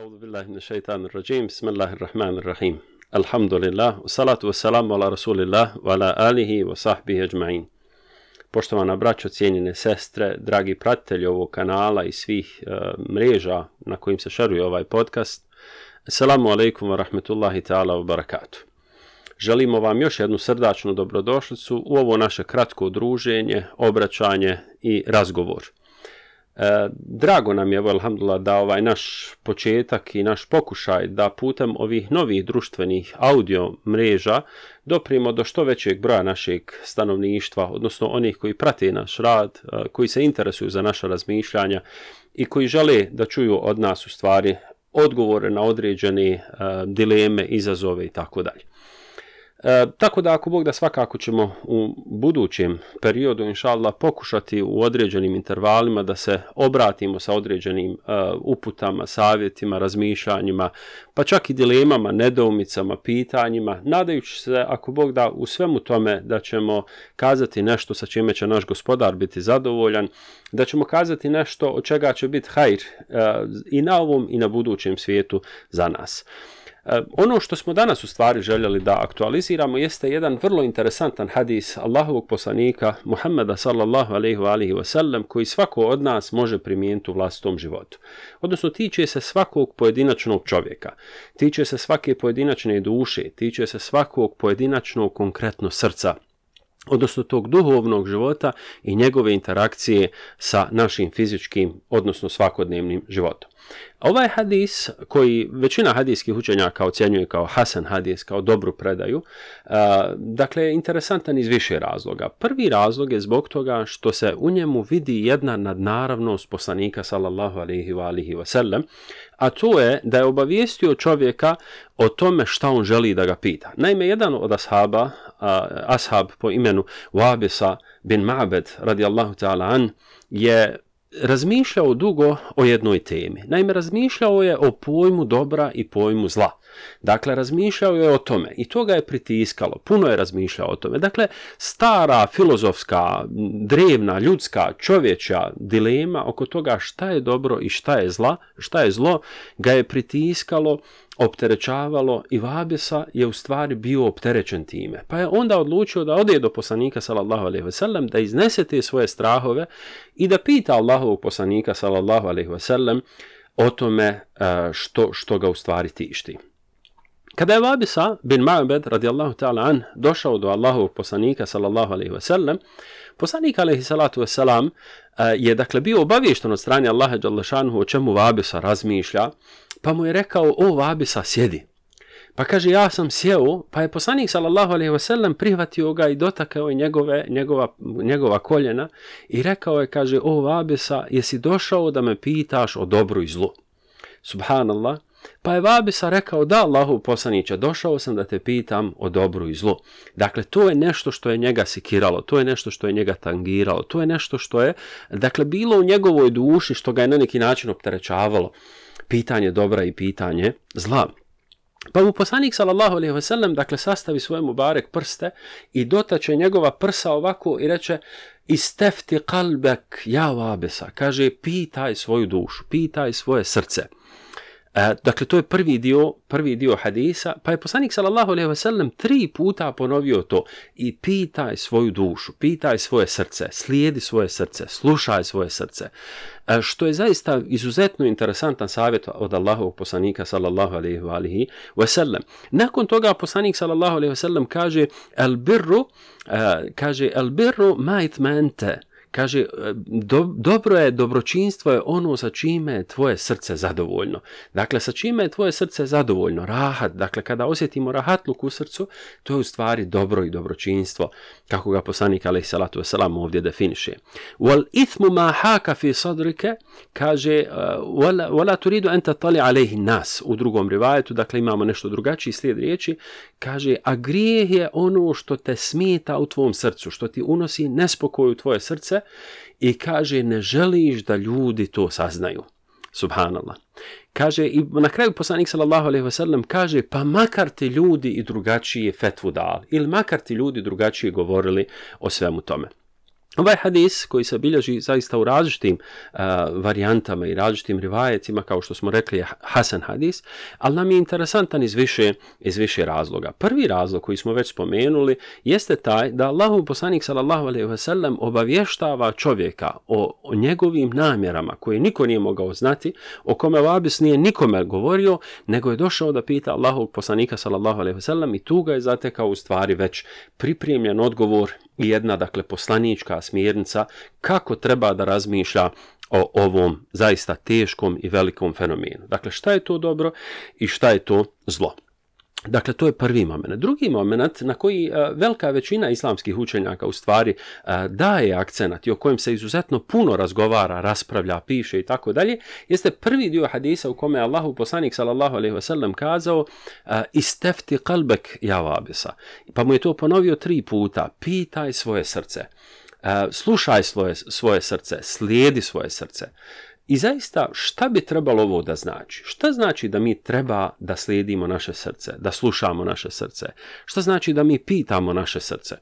أعوذ بالله من الشيطان الرجيم بسم الله الرحمن الرحيم الحمد لله والصلاة والسلام على رسول الله وعلى آله وصحبه أجمعين Poštovana braćo, cijenjene sestre, dragi pratitelji ovog kanala i svih uh, mreža na kojim se šaruje ovaj podcast, Assalamu alaikum wa rahmetullahi ta'ala wa barakatuh. Želimo vam još jednu srdačnu dobrodošlicu u ovo naše kratko druženje, obraćanje i razgovor. E, drago nam je, evo, alhamdulillah, da ovaj naš početak i naš pokušaj da putem ovih novih društvenih audio mreža doprimo do što većeg broja našeg stanovništva, odnosno onih koji prate naš rad, e, koji se interesuju za naša razmišljanja i koji žele da čuju od nas u stvari odgovore na određene e, dileme, izazove i tako dalje. E, tako da ako Bog da svakako ćemo u budućem periodu inšallah pokušati u određenim intervalima da se obratimo sa određenim e, uputama, savjetima, razmišljanjima, pa čak i dilemama, nedoumicama, pitanjima, nadajući se ako Bog da u svemu tome da ćemo kazati nešto sa čime će naš gospodar biti zadovoljan, da ćemo kazati nešto od čega će biti hajr e, i na ovom i na budućem svijetu za nas. E, ono što smo danas u stvari željeli da aktualiziramo jeste jedan vrlo interesantan hadis Allahovog poslanika Muhammeda sallallahu alaihi wa alihi wasallam koji svako od nas može primijeniti u vlastitom životu. Odnosno tiče se svakog pojedinačnog čovjeka, tiče se svake pojedinačne duše, tiče se svakog pojedinačnog konkretno srca odnosno tog duhovnog života i njegove interakcije sa našim fizičkim, odnosno svakodnevnim životom. Ovaj hadis, koji većina hadijskih učenjaka ocjenjuje kao Hasan hadis, kao dobru predaju, dakle, je interesantan iz više razloga. Prvi razlog je zbog toga što se u njemu vidi jedna nadnaravnost poslanika, sallallahu alihi wa alihi wa sallam, a to je da je obavijestio čovjeka o tome šta on želi da ga pita. Naime, jedan od ashaba, ashab po imenu Wabisa bin Ma'bed radijallahu ta'ala an, je razmišljao dugo o jednoj temi. Naime, razmišljao je o pojmu dobra i pojmu zla. Dakle, razmišljao je o tome i to ga je pritiskalo. Puno je razmišljao o tome. Dakle, stara filozofska, drevna, ljudska, čovječa dilema oko toga šta je dobro i šta je zla, šta je zlo, ga je pritiskalo opterećavalo i Vabisa je u stvari bio opterećen time. Pa je onda odlučio da ode do poslanika sallallahu alaihi ve sellem da iznese te svoje strahove i da pita Allahovog poslanika sallallahu alaihi ve sellem o tome e, što, što ga u stvari tišti. Kada je Vabisa bin Ma'bed radijallahu ta'ala an došao do Allahovog poslanika sallallahu alaihi ve sellem, poslanik alaihi salatu ve selam e, je dakle bio obavješten od strane Allaha džallašanhu o čemu Vabisa razmišlja, pa mu je rekao, o Vabisa, sjedi. Pa kaže, ja sam sjeo, pa je poslanik sallallahu alaihi wasallam prihvatio ga i dotakao je njegove, njegova, njegova koljena i rekao je, kaže, o Vabisa, jesi došao da me pitaš o dobru i zlu? Subhanallah. Pa je Vabisa rekao, da, Allahu poslaniće, došao sam da te pitam o dobru i zlu. Dakle, to je nešto što je njega sikiralo, to je nešto što je njega tangiralo, to je nešto što je, dakle, bilo u njegovoj duši što ga je na neki način opterećavalo pitanje dobra i pitanje zla. Pa mu poslanik sallallahu alejhi ve sellem dakle sastavi svoj mubarek prste i dotače njegova prsa ovako i reče istefti qalbak ja wabisa kaže pitaj svoju dušu pitaj svoje srce E, dakle, to je prvi dio, prvi dio hadisa, pa je poslanik sallallahu alaihi wasallam tri puta ponovio to i pitaj svoju dušu, pitaj svoje srce, slijedi svoje srce, slušaj svoje srce. E, što je zaista izuzetno interesantan savjet od Allahovog poslanika sallallahu alaihi wa alihi wasallam. Nakon toga poslanik sallallahu alaihi wasallam kaže, al birru, e, kaže, al birru ma itmente, kaže, e, do, dobro je, dobročinstvo je ono sa čime je tvoje srce zadovoljno. Dakle, sa čime je tvoje srce zadovoljno, rahat, dakle, kada osjetimo rahatluk u srcu, to je u stvari dobro i dobročinstvo, kako ga poslanik alaih salatu wasalam ovdje definiše. Wal ithmu ma haka fi sadrike, kaže, e, wala, wala turidu enta tali alaih nas, u drugom rivajetu, dakle, imamo nešto drugačiji slijed riječi, kaže, a grijeh je ono što te smeta u tvom srcu, što ti unosi nespokoj u tvoje srce, i kaže ne želiš da ljudi to saznaju. Subhanallah. Kaže i na kraju poslanik sallallahu alejhi ve sellem kaže pa makar ti ljudi i drugačije fetvu dali ili makar ti ljudi drugačije govorili o svemu tome. Ovaj hadis koji se bilježi zaista u različitim uh, varijantama i različitim rivajecima, kao što smo rekli je Hasan hadis, ali nam je interesantan iz više, iz više razloga. Prvi razlog koji smo već spomenuli jeste taj da Allahu poslanik sallallahu alaihi ve sellem obavještava čovjeka o, o njegovim namjerama koje niko nije mogao znati, o kome Vabis nije nikome govorio, nego je došao da pita Allahu poslanika sallallahu alaihi ve sellem i tu ga je zatekao u stvari već pripremljen odgovor jedna dakle poslanička smjernica kako treba da razmišlja o ovom zaista teškom i velikom fenomenu. Dakle, šta je to dobro i šta je to zlo? Dakle, to je prvi moment. Drugi moment na koji e, velika većina islamskih učenjaka u stvari e, daje akcenat i o kojem se izuzetno puno razgovara, raspravlja, piše i tako dalje, jeste prvi dio hadisa u kome Allahu poslanik sallallahu alaihi wasallam kazao e, istefti kalbek javabisa. Pa mu je to ponovio tri puta. Pitaj svoje srce. Slušaj svoje, svoje srce. Slijedi svoje srce. Uh, I zaista, šta bi trebalo ovo da znači? Šta znači da mi treba da slijedimo naše srce, da slušamo naše srce? Šta znači da mi pitamo naše srce?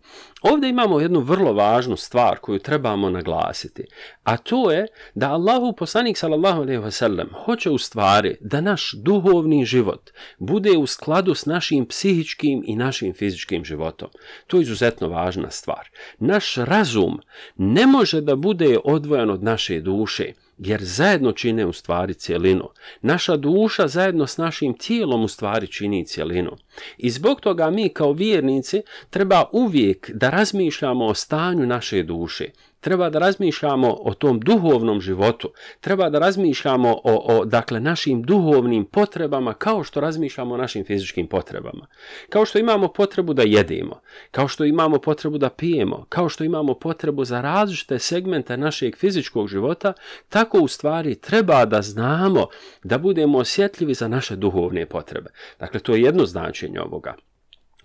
Ovdje imamo jednu vrlo važnu stvar koju trebamo naglasiti, a to je da Allahu poslanik sallallahu alejhi ve sellem hoće u stvari da naš duhovni život bude u skladu s našim psihičkim i našim fizičkim životom. To je izuzetno važna stvar. Naš razum ne može da bude odvojan od naše duše jer zajedno čine u stvari cijelinu. Naša duša zajedno s našim tijelom u stvari čini cijelinu. I zbog toga mi kao vjernici treba uvijek da razmišljamo o stanju naše duše. Treba da razmišljamo o tom duhovnom životu. Treba da razmišljamo o, o dakle našim duhovnim potrebama kao što razmišljamo o našim fizičkim potrebama. Kao što imamo potrebu da jedemo, kao što imamo potrebu da pijemo, kao što imamo potrebu za različite segmente našeg fizičkog života, tako u stvari treba da znamo da budemo osjetljivi za naše duhovne potrebe. Dakle, to je jedno znači značenje ovoga.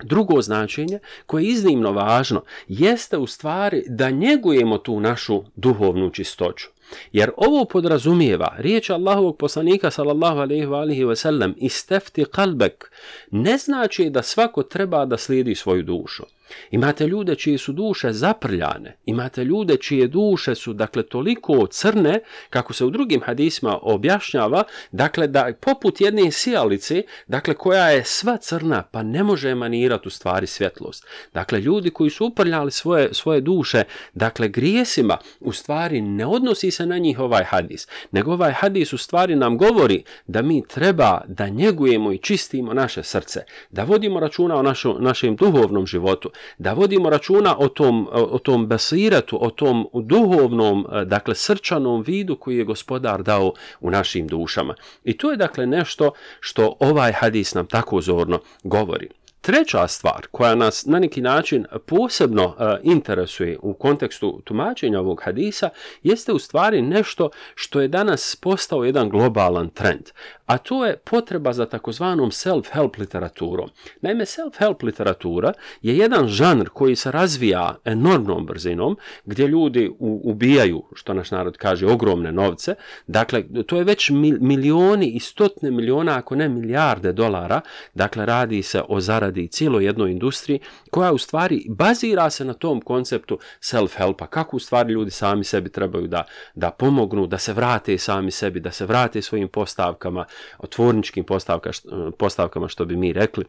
Drugo značenje koje je iznimno važno jeste u stvari da njegujemo tu našu duhovnu čistoću. Jer ovo podrazumijeva riječ Allahovog poslanika sallallahu alaihi wa alihi wa sallam istefti kalbek ne znači da svako treba da slijedi svoju dušu. Imate ljude čije su duše zaprljane, imate ljude čije duše su dakle toliko crne, kako se u drugim hadisma objašnjava, dakle da poput jedne sijalice, dakle koja je sva crna, pa ne može emanirati u stvari svjetlost. Dakle, ljudi koji su uprljali svoje, svoje duše, dakle grijesima, u stvari ne odnosi se na njih ovaj hadis, nego ovaj hadis u stvari nam govori da mi treba da njegujemo i čistimo naše srce, da vodimo računa o našu, našem duhovnom životu, da vodimo računa o tom, o tom besiretu, o tom duhovnom, e, dakle, srčanom vidu koji je gospodar dao u našim dušama. I to je, dakle, nešto što ovaj hadis nam tako zorno govori. Treća stvar koja nas na neki način posebno uh, interesuje u kontekstu tumačenja ovog hadisa jeste u stvari nešto što je danas postao jedan globalan trend, a to je potreba za takozvanom self-help literaturom. Naime, self-help literatura je jedan žanr koji se razvija enormnom brzinom, gdje ljudi ubijaju, što naš narod kaže, ogromne novce. Dakle, to je već milioni i stotne miliona, ako ne milijarde dolara, dakle, radi se o zaradi cijelo jednoj industriji, koja u stvari bazira se na tom konceptu self-helpa, kako u stvari ljudi sami sebi trebaju da, da pomognu, da se vrate sami sebi, da se vrate svojim postavkama, otvorničkim postavka, postavkama, što bi mi rekli,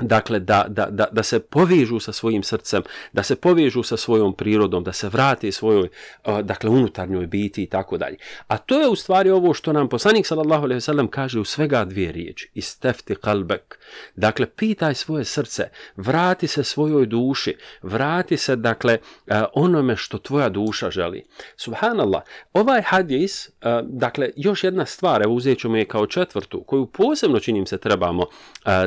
dakle da, da, da, da se povežu sa svojim srcem, da se povežu sa svojom prirodom, da se vrate svojoj dakle unutarnjoj biti i tako dalje. A to je u stvari ovo što nam poslanik sallallahu alejhi ve sellem kaže u svega dvije riječi: istefti qalbak. Dakle pitaj svoje srce, vrati se svojoj duši, vrati se dakle onome što tvoja duša želi. Subhanallah. Ovaj hadis, dakle još jedna stvar, evo uzećemo je kao četvrtu, koju posebno činim se trebamo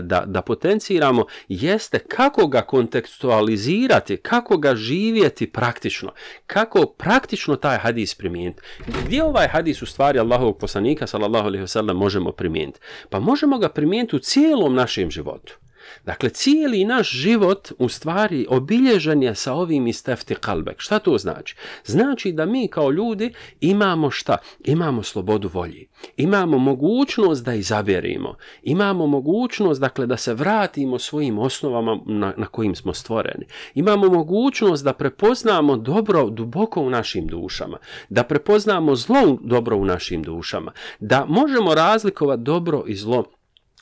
da da potenci fokusiramo jeste kako ga kontekstualizirati, kako ga živjeti praktično, kako praktično taj hadis primijeniti. Gdje ovaj hadis u stvari Allahovog poslanika, sallallahu alaihi wa sallam, možemo primijeniti? Pa možemo ga primijeniti u cijelom našem životu. Dakle, cijeli naš život u stvari obilježen je sa ovim istefti kalbek. Šta to znači? Znači da mi kao ljudi imamo šta? Imamo slobodu volji. Imamo mogućnost da izaberimo. Imamo mogućnost dakle, da se vratimo svojim osnovama na, na kojim smo stvoreni. Imamo mogućnost da prepoznamo dobro duboko u našim dušama. Da prepoznamo zlo dobro u našim dušama. Da možemo razlikovati dobro i zlo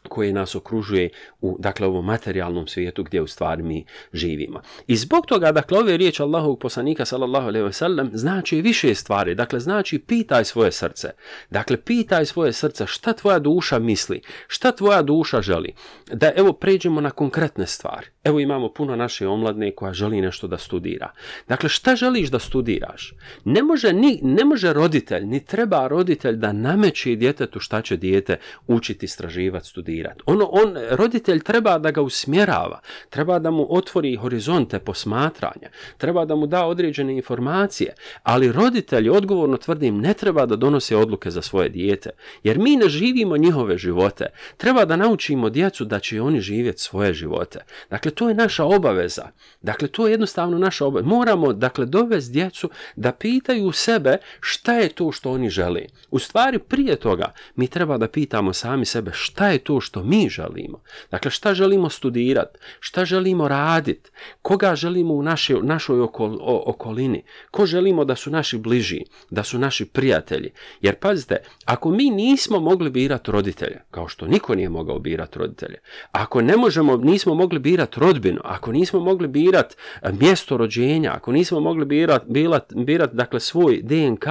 koje nas okružuje u dakle, ovom materijalnom svijetu gdje u stvari mi živimo. I zbog toga, dakle, ove riječ Allahovog poslanika, sallallahu alaihi wa sallam, znači više stvari. Dakle, znači pitaj svoje srce. Dakle, pitaj svoje srce šta tvoja duša misli, šta tvoja duša želi. Da evo, pređemo na konkretne stvari. Evo imamo puno naše omladne koja želi nešto da studira. Dakle, šta želiš da studiraš? Ne može, ni, ne može roditelj, ni treba roditelj da nameći djetetu šta će dijete učiti, istraživati, studirati kreirati. On, on, roditelj treba da ga usmjerava, treba da mu otvori horizonte posmatranja, treba da mu da određene informacije, ali roditelj, odgovorno tvrdim, ne treba da donose odluke za svoje dijete, jer mi ne živimo njihove živote. Treba da naučimo djecu da će oni živjeti svoje živote. Dakle, to je naša obaveza. Dakle, to je jednostavno naša obaveza. Moramo, dakle, dovesti djecu da pitaju sebe šta je to što oni žele. U stvari, prije toga, mi treba da pitamo sami sebe šta je to što mi želimo. Dakle, šta želimo studirati, šta želimo raditi, koga želimo u naše, našoj oko, o, okolini, ko želimo da su naši bliži, da su naši prijatelji. Jer pazite, ako mi nismo mogli birati roditelje, kao što niko nije mogao birati roditelje, ako ne možemo, nismo mogli birati rodbinu, ako nismo mogli birati e, mjesto rođenja, ako nismo mogli birati birat, birat, dakle, svoj DNK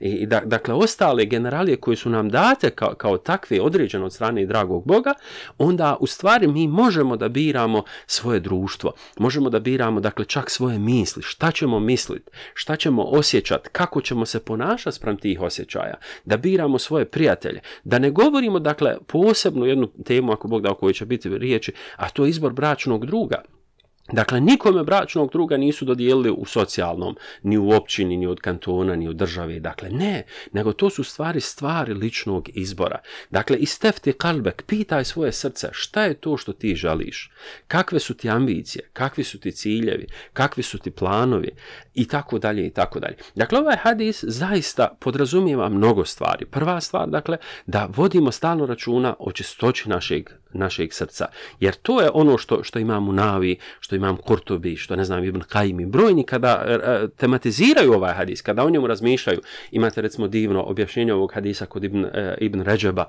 i, i dakle, ostale generalije koje su nam date kao, kao takve određene od strane dragog Boga, drugoga, onda u stvari mi možemo da biramo svoje društvo, možemo da biramo dakle čak svoje misli, šta ćemo misliti, šta ćemo osjećati, kako ćemo se ponašati sprem tih osjećaja, da biramo svoje prijatelje, da ne govorimo dakle posebnu jednu temu ako Bog da o kojoj će biti riječi, a to je izbor bračnog druga, Dakle, nikome bračnog druga nisu dodijelili u socijalnom, ni u općini, ni od kantona, ni u države. Dakle, ne, nego to su stvari stvari ličnog izbora. Dakle, i stefti kalbek, pitaj svoje srce, šta je to što ti želiš? Kakve su ti ambicije? Kakvi su ti ciljevi? Kakvi su ti planovi? I tako dalje, i tako dalje. Dakle, ovaj hadis zaista podrazumijeva mnogo stvari. Prva stvar, dakle, da vodimo stalno računa o čistoći našeg našeg srca. Jer to je ono što, što imam u Navi, što imam Kurtobi, što ne znam Ibn Kajmi, brojni kada e, e, tematiziraju ovaj hadis, kada o njemu razmišljaju. Imate recimo divno objašnjenje ovog hadisa kod Ibn, e, Ibn Ređeba,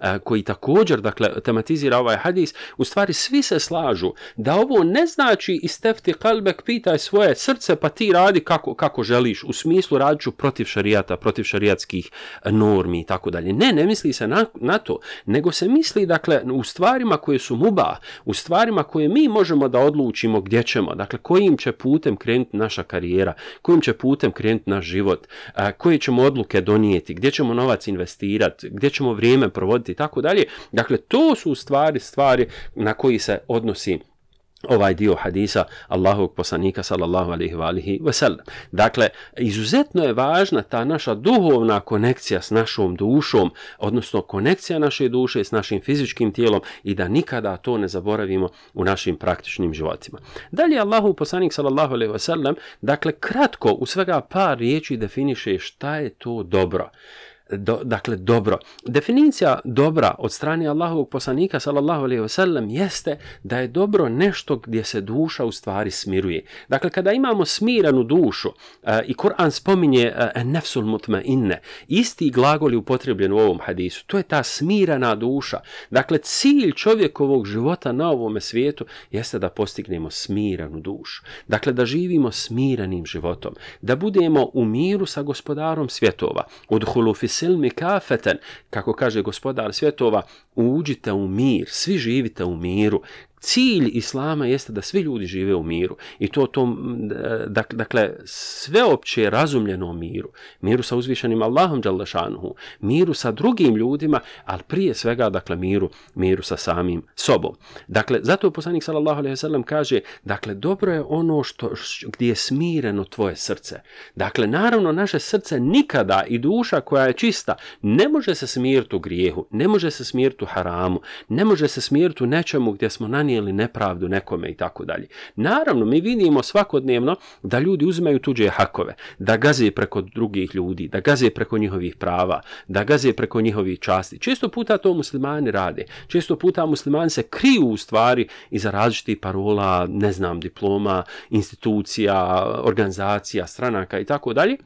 e, koji također dakle, tematizira ovaj hadis. U stvari svi se slažu da ovo ne znači istefti kalbek, pitaj svoje srce, pa ti radi kako, kako želiš. U smislu radiću protiv šarijata, protiv šarijatskih normi i tako dalje. Ne, ne misli se na, na to, nego se misli, dakle, u stvari stvarima koje su muba, u stvarima koje mi možemo da odlučimo gdje ćemo, dakle kojim će putem krenuti naša karijera, kojim će putem krenuti naš život, a, koje ćemo odluke donijeti, gdje ćemo novac investirati, gdje ćemo vrijeme provoditi i tako dalje. Dakle, to su u stvari stvari na koji se odnosi ovaj dio hadisa Allahovog poslanika sallallahu alejhi ve alihi ve Dakle, izuzetno je važna ta naša duhovna konekcija s našom dušom, odnosno konekcija naše duše s našim fizičkim tijelom i da nikada to ne zaboravimo u našim praktičnim životima. Dalje Allahov poslanik sallallahu alejhi ve sellem, dakle kratko u svega par riječi definiše šta je to dobro do, dakle dobro. Definicija dobra od strane Allahovog poslanika sallallahu alejhi ve sellem jeste da je dobro nešto gdje se duša u stvari smiruje. Dakle kada imamo smiranu dušu e, i Kur'an spominje e, nefsul mutmainne, isti glagol je upotrijebljen u ovom hadisu. To je ta smirana duša. Dakle cilj čovjekovog života na ovom svijetu jeste da postignemo smiranu dušu. Dakle da živimo smiranim životom, da budemo u miru sa gospodarom svjetova. Udhulu fi silmi kafeten, kako kaže gospodar svjetova, uđite u mir, svi živite u miru cilj islama jeste da svi ljudi žive u miru i to tom dakle sveopće razumljeno miru miru sa uzvišenim Allahom dželešanuhu miru sa drugim ljudima ali prije svega dakle miru miru sa samim sobom dakle zato poslanik sallallahu alejhi ve kaže dakle dobro je ono što gdje je smireno tvoje srce dakle naravno naše srce nikada i duša koja je čista ne može se smiriti u grijehu ne može se smiriti u haramu ne može se smiriti u nečemu gdje smo nani nanijeli nepravdu nekome i tako dalje. Naravno, mi vidimo svakodnevno da ljudi uzmeju tuđe hakove, da gaze preko drugih ljudi, da gaze preko njihovih prava, da gaze preko njihovih časti. Često puta to muslimani rade. Često puta muslimani se kriju u stvari iza različitih parola, ne znam, diploma, institucija, organizacija, stranaka i tako dalje.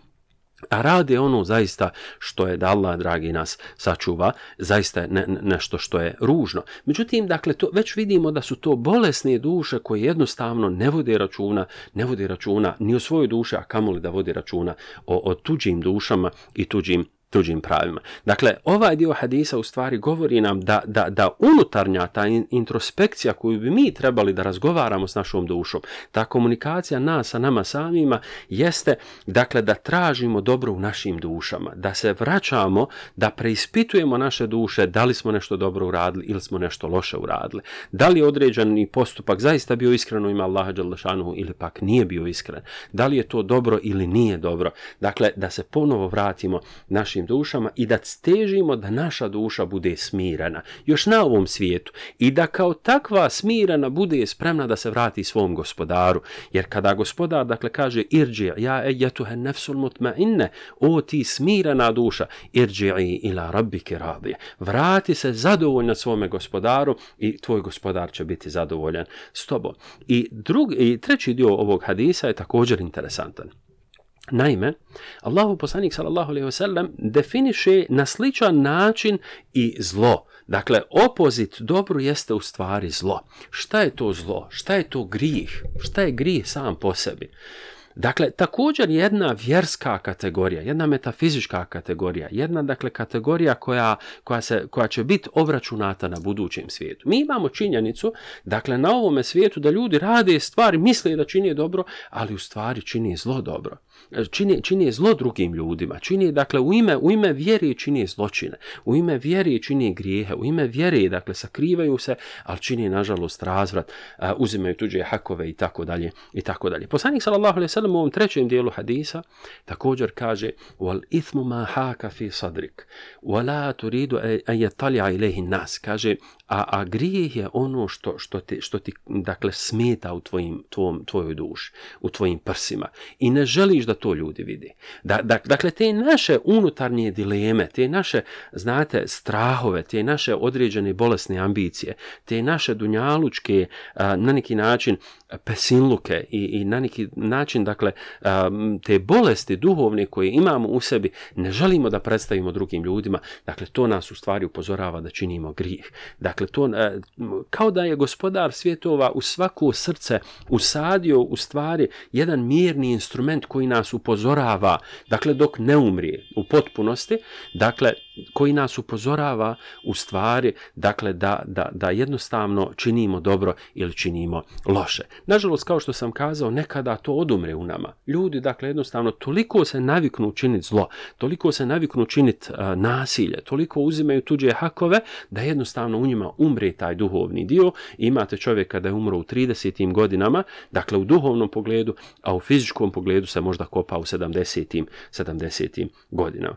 A rade ono zaista što je da Allah, dragi nas, sačuva, zaista je ne, ne, nešto što je ružno. Međutim, dakle, to, već vidimo da su to bolesne duše koje jednostavno ne vode računa, ne vode računa ni o svojoj duši, a kamoli da vode računa o, o tuđim dušama i tuđim tuđim pravima. Dakle, ovaj dio hadisa u stvari govori nam da, da, da unutarnja ta introspekcija koju bi mi trebali da razgovaramo s našom dušom, ta komunikacija nas sa nama samima jeste dakle da tražimo dobro u našim dušama, da se vraćamo, da preispitujemo naše duše da li smo nešto dobro uradili ili smo nešto loše uradili, da li je određeni postupak zaista bio iskreno ima Allaha Đalešanu ili pak nije bio iskren, da li je to dobro ili nije dobro. Dakle, da se ponovo vratimo našim ljudskim dušama i da stežimo da naša duša bude smirana, još na ovom svijetu, i da kao takva smirana bude spremna da se vrati svom gospodaru. Jer kada gospodar, dakle, kaže, irđi, ja e, jetuhe nefsul mutme inne, o ti smirana duša, irđi i ila rabbike radije. Vrati se zadovoljna svome gospodaru i tvoj gospodar će biti zadovoljan s tobom. I, drugi, i treći dio ovog hadisa je također interesantan. Naime, Allahu poslanik sallallahu alejhi ve sellem definiše na sličan način i zlo. Dakle, opozit dobru jeste u stvari zlo. Šta je to zlo? Šta je to grijeh? Šta je grijeh sam po sebi? Uh, Dakle, također jedna vjerska kategorija, jedna metafizička kategorija, jedna dakle kategorija koja, koja, se, koja će biti obračunata na budućem svijetu. Mi imamo činjenicu, dakle, na ovome svijetu da ljudi rade stvari, misle da čini dobro, ali u stvari čini zlo dobro. Čini, čini zlo drugim ljudima, čini, dakle, u ime, u ime vjeri čini zločine, u ime vjeri čini grijehe, u ime vjeri, dakle, sakrivaju se, ali čini, nažalost, razvrat, uzimaju tuđe hakove i tako dalje, i tako dalje. Poslanik, sallallahu alaihi sallam u ovom trećem dijelu hadisa također kaže wal ithmu ma haka fi sadrik wa la turidu an yatali'a ilayhi nas kaže a a grijeh je ono što što ti što ti dakle smeta u tvojim tvom tvojoj duši u tvojim prsima i ne želiš da to ljudi vide da, da dakle te naše unutarnje dileme te naše znate strahove te naše određene bolesne ambicije te naše dunjalučke a, na neki način pesinluke i, i na neki način, dakle, um, te bolesti duhovne koje imamo u sebi, ne želimo da predstavimo drugim ljudima, dakle, to nas u stvari upozorava da činimo grijeh. Dakle, to, uh, kao da je gospodar svjetova u svako srce usadio u stvari jedan mirni instrument koji nas upozorava, dakle, dok ne umrije u potpunosti, dakle, koji nas upozorava u stvari dakle da, da, da jednostavno činimo dobro ili činimo loše. Nažalost, kao što sam kazao, nekada to odumre u nama. Ljudi, dakle, jednostavno toliko se naviknu činiti zlo, toliko se naviknu činiti uh, nasilje, toliko uzimaju tuđe hakove, da jednostavno u njima umre taj duhovni dio. Imate čovjeka da je umro u 30. godinama, dakle, u duhovnom pogledu, a u fizičkom pogledu se možda kopa u 70. 70. godinama.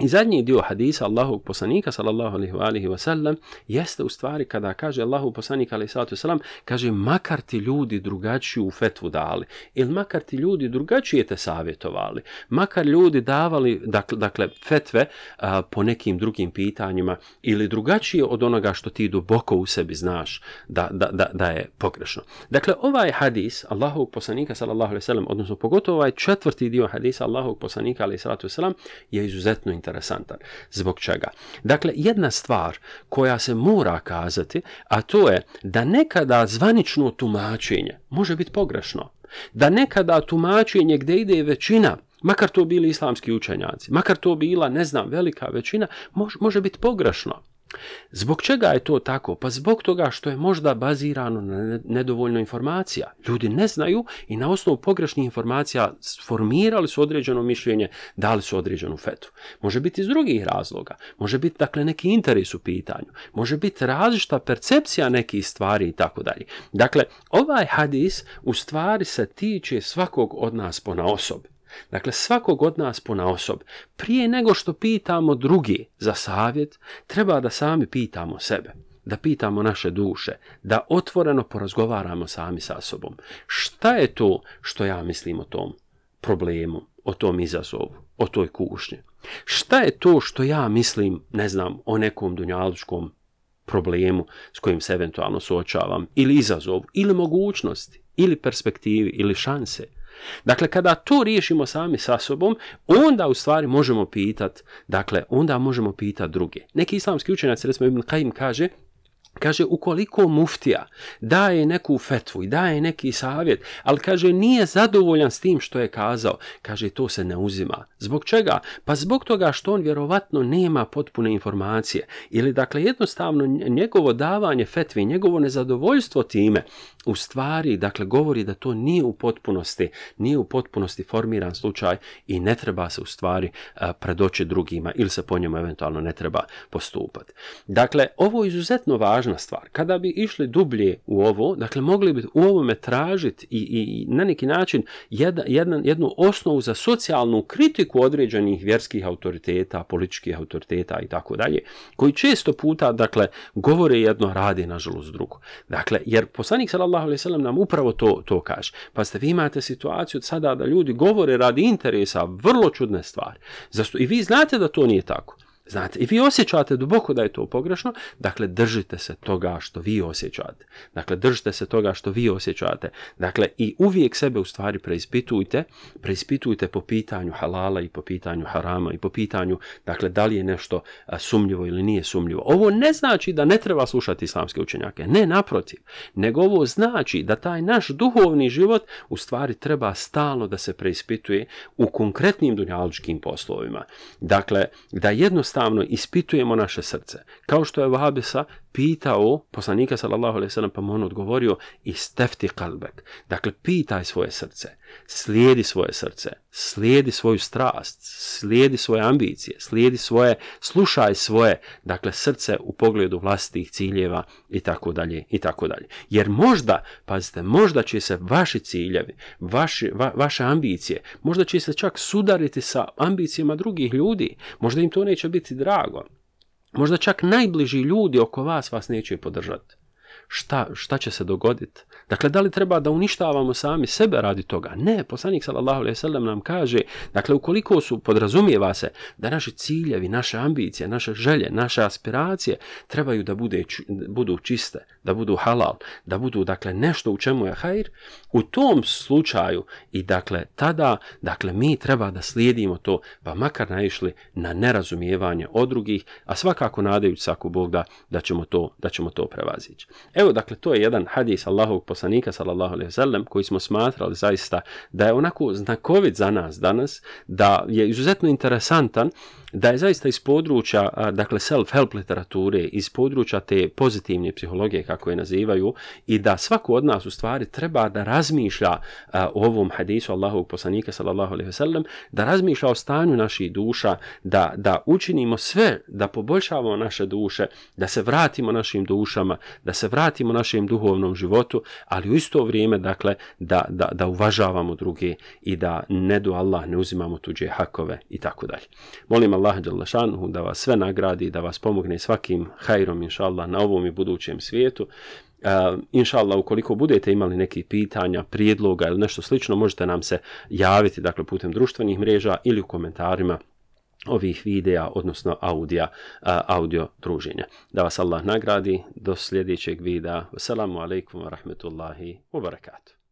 I zadnji dio hadisa Allahog poslanika sallallahu alaihi wa alihi wa sallam jeste u stvari kada kaže Allahog poslanika alaihi sallatu sallam kaže makar ti ljudi drugačiju u fetvu dali ili makar ti ljudi drugačije te savjetovali makar ljudi davali dakle, dakle fetve a, po nekim drugim pitanjima ili drugačije od onoga što ti duboko u sebi znaš da, da, da, da je pogrešno. Dakle ovaj hadis Allahog poslanika sallallahu alaihi wa sallam odnosno pogotovo ovaj četvrti dio hadisa Allahog poslanika alaihi sallatu sallam je izuzetno interesantan. Zbog čega? Dakle, jedna stvar koja se mora kazati, a to je da nekada zvanično tumačenje može biti pogrešno. Da nekada tumačenje gdje ide većina, makar to bili islamski učenjaci, makar to bila, ne znam, velika većina, mož, može biti pogrešno. Zbog čega je to tako? Pa zbog toga što je možda bazirano na nedovoljno informacija. Ljudi ne znaju i na osnovu pogrešnih informacija sformirali su određeno mišljenje, dali su određenu fetu. Može biti iz drugih razloga, može biti dakle neki interes u pitanju, može biti različita percepcija nekih stvari i tako dalje. Dakle, ovaj hadis u stvari se tiče svakog od nas po na osobi. Dakle, svakog od nas po naosob, prije nego što pitamo drugi za savjet, treba da sami pitamo sebe, da pitamo naše duše, da otvoreno porazgovaramo sami sa sobom. Šta je to što ja mislim o tom problemu, o tom izazovu, o toj kušnji? Šta je to što ja mislim, ne znam, o nekom dunjaličkom problemu s kojim se eventualno suočavam, ili izazov, ili mogućnosti, ili perspektivi, ili šanse. Dakle, kada to riješimo sami sa sobom, onda u stvari možemo pitat, dakle, onda možemo pitat druge. Neki islamski učenjac, recimo Ibn Qajim kaže, kaže, ukoliko muftija daje neku fetvu i daje neki savjet, ali kaže, nije zadovoljan s tim što je kazao, kaže, to se ne uzima. Zbog čega? Pa zbog toga što on vjerovatno nema potpune informacije. Ili, dakle, jednostavno njegovo davanje fetvi, njegovo nezadovoljstvo time, u stvari dakle govori da to nije u potpunosti nije u potpunosti formiran slučaj i ne treba se u stvari eh, predoći drugima ili se po njemu eventualno ne treba postupati. Dakle ovo je izuzetno važna stvar. Kada bi išli dublje u ovo, dakle mogli bi u ovome tražiti i, i na neki način jed, jedan, jednu osnovu za socijalnu kritiku određenih vjerskih autoriteta, političkih autoriteta i tako dalje, koji često puta dakle govore jedno radi nažalost drugo. Dakle jer poslanik sallallahu sallallahu alaihi sallam nam upravo to, to kaže. Pa ste, vi imate situaciju od sada da ljudi govore radi interesa, vrlo čudne stvari. Zasto, I vi znate da to nije tako. Znate, i vi osjećate duboko da je to pogrešno, dakle, držite se toga što vi osjećate. Dakle, držite se toga što vi osjećate. Dakle, i uvijek sebe u stvari preispitujte, preispitujte po pitanju halala i po pitanju harama i po pitanju, dakle, da li je nešto sumljivo ili nije sumljivo. Ovo ne znači da ne treba slušati islamske učenjake, ne, naprotiv, nego ovo znači da taj naš duhovni život u stvari treba stalno da se preispituje u konkretnim dunjaličkim poslovima. Dakle, da jednostavno jednostavno ispitujemo naše srce. Kao što je Vahabisa, pitao poslanika sallallahu alejhi ve sellem pa mu on odgovorio istefti qalbak dakle pitaj svoje srce slijedi svoje srce slijedi svoju strast slijedi svoje ambicije slijedi svoje slušaj svoje dakle srce u pogledu vlastitih ciljeva i tako dalje i tako dalje jer možda pazite možda će se vaši ciljevi vaši va, vaše ambicije možda će se čak sudariti sa ambicijama drugih ljudi možda im to neće biti drago Možda čak najbliži ljudi oko vas vas neće podržati. Šta, šta će se dogoditi? Dakle, da li treba da uništavamo sami sebe radi toga? Ne, poslanik sallallahu alaihi sallam nam kaže, dakle, ukoliko su, podrazumijeva se, da naši ciljevi, naše ambicije, naše želje, naše aspiracije trebaju da bude, budu čiste, da budu halal, da budu, dakle, nešto u čemu je hajr, u tom slučaju i, dakle, tada, dakle, mi treba da slijedimo to, pa makar naišli na nerazumijevanje od drugih, a svakako nadajući saku Bog da, da ćemo to, da ćemo to prevazići. Evo, dakle, to je jedan hadis Allahog poslanika sallallahu alejhi ve sellem koji smo smatrali zaista da je onako znakovit za nas danas da je izuzetno interesantan uh, da je zaista iz područja, dakle, self-help literature, iz područja te pozitivne psihologije, kako je nazivaju, i da svako od nas u stvari treba da razmišlja o ovom hadisu Allahovog poslanika, sallallahu alaihi wasallam, da razmišlja o stanju naših duša, da, da učinimo sve da poboljšavamo naše duše, da se vratimo našim dušama, da se vratimo našem duhovnom životu, ali u isto vrijeme, dakle, da, da, da uvažavamo druge i da ne do Allah ne uzimamo tuđe hakove i tako dalje. Molim Allah Allah Đalešanhu da vas sve nagradi, da vas pomogne svakim hajrom, inša Allah, na ovom i budućem svijetu. Uh, inša Allah, ukoliko budete imali neki pitanja, prijedloga ili nešto slično, možete nam se javiti dakle putem društvenih mreža ili u komentarima ovih videa, odnosno audija, uh, audio druženja. Da vas Allah nagradi, do sljedećeg videa. Assalamu alaikum wa rahmetullahi wa barakatuh.